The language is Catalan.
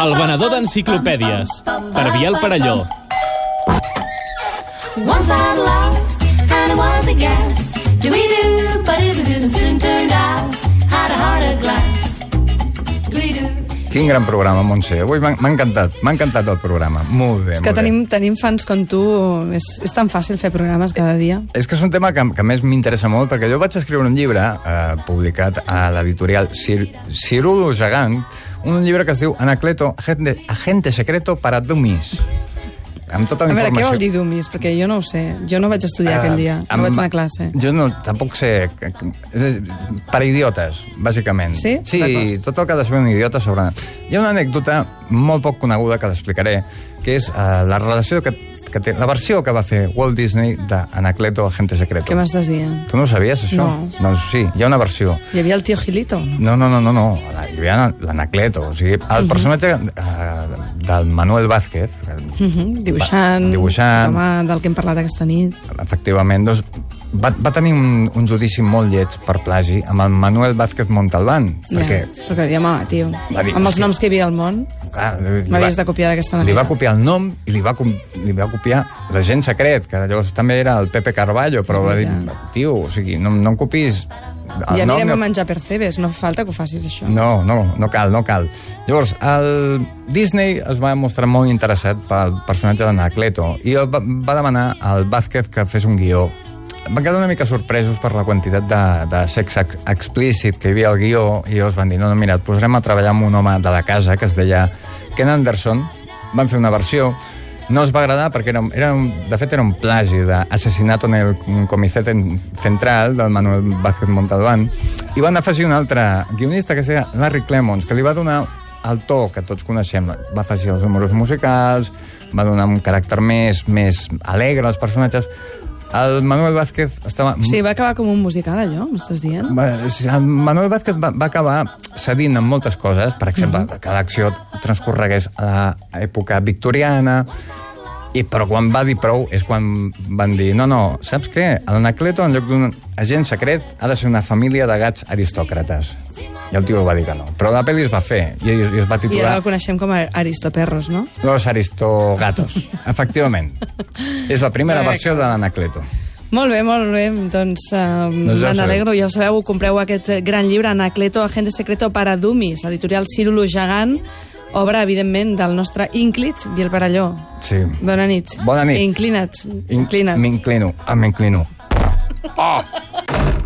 El venedor d'enciclopèdies, per Biel Parelló. Once I loved, and it was a guess. Do-we-do, ba-do-do-do, soon turned out, had a heart of glass. Do-we-do. Quin gran programa, Montse. Avui m'ha encantat, m'ha encantat el programa. Molt bé, És que molt bé. tenim, tenim fans com tu, és, és tan fàcil fer programes cada dia. És que és un tema que, que a més m'interessa molt, perquè jo vaig escriure un llibre eh, publicat a l'editorial Cir Cirulo Gegant, un llibre que es diu Anacleto, agente, agente secreto para dummies. Amb tota A la veure, què vol dir Dumis? Perquè jo no ho sé. Jo no vaig estudiar aquell dia, Eh, no vaig amb- anar a classe. Jo no, tampoc sé... Per idiotes, bàsicament. Sí? Sí, tot el que ha de saber un idiota sobre... Hi ha una anècdota molt poc coneguda que l'explicaré, que és uh, la relació que, que té, la versió que va fer Walt Disney d'Anacleto, Agente Secreto. Què m'estàs dient? Tu no ho sabies, això? No. Doncs sí, hi ha una versió. Hi havia el tio Gilito? No? No, no, no, no, no. hi havia l'Anacleto. O sigui, el personatge uh, del Manuel Vázquez, Uh -huh. Dibuixant, Va, dibuixant. home del que hem parlat aquesta nit. efectivament, doncs, va, va tenir un, un judici molt lleig per plagi amb el Manuel Vázquez Montalbán, perquè Ja, perquè diem, home, tio, Va dir, amb els hòstia. noms que hi havia al món, li m'havies va- de copiar d'aquesta li manera. va copiar el nom i li va, li va copiar l'agent secret, que llavors també era el Pepe Carballo, però va dir, Ja. tio, o sigui, no, no em copis el I nom, anirem no- a menjar percebes, no fa falta que ho facis, això. No, no, no cal, no cal. Llavors, el Disney es va mostrar molt interessat pel personatge d'Anacleto i va, va demanar al Vázquez que fes un guió. Van quedar una mica sorpresos per la quantitat de, de sex ex explícit que hi havia al guió i llavors van dir, no, no, mira, et posarem a treballar amb un home de la casa que es deia Ken Anderson. Van fer una versió. No els va agradar perquè era, era un, de fet era un plagi d'Assassinato en el Comité Central del Manuel Vázquez Montalbán. I van afegir un altre guionista que es deia Larry Clemons que li va donar el to que tots coneixem. Va afegir els números musicals va donar un caràcter més, més alegre als personatges el Manuel Vázquez estava... Sigui, va acabar com un musical, allò, m'estàs dient? Va, sí, el Manuel Vázquez va, va acabar cedint en moltes coses, per exemple, que l'acció transcorregués a l'època victoriana, i, però quan va dir prou és quan van dir no, no, saps què? L'Anacleto, en lloc d'un agent secret, ha de ser una família de gats aristòcrates. I el tio va dir que no. Però la pel·li es va fer i, i es va I ara titular el coneixem com a Aristoperros, no? Los Aristogatos. Efectivament. És la primera versió de l'Anacleto. Molt bé, molt bé. Doncs uh, Doncs ja me ho n'alegro. Ja ho sabeu, compreu aquest gran llibre, Anacleto, Agente Secreto para Dummies, editorial Círulo Gegant, obra, evidentment, del nostre ínclit, Biel Parelló. Sí. Bona nit. Bona nit. Inclina't. In- Inclina't. M'inclino. Ah, m'inclino. Oh!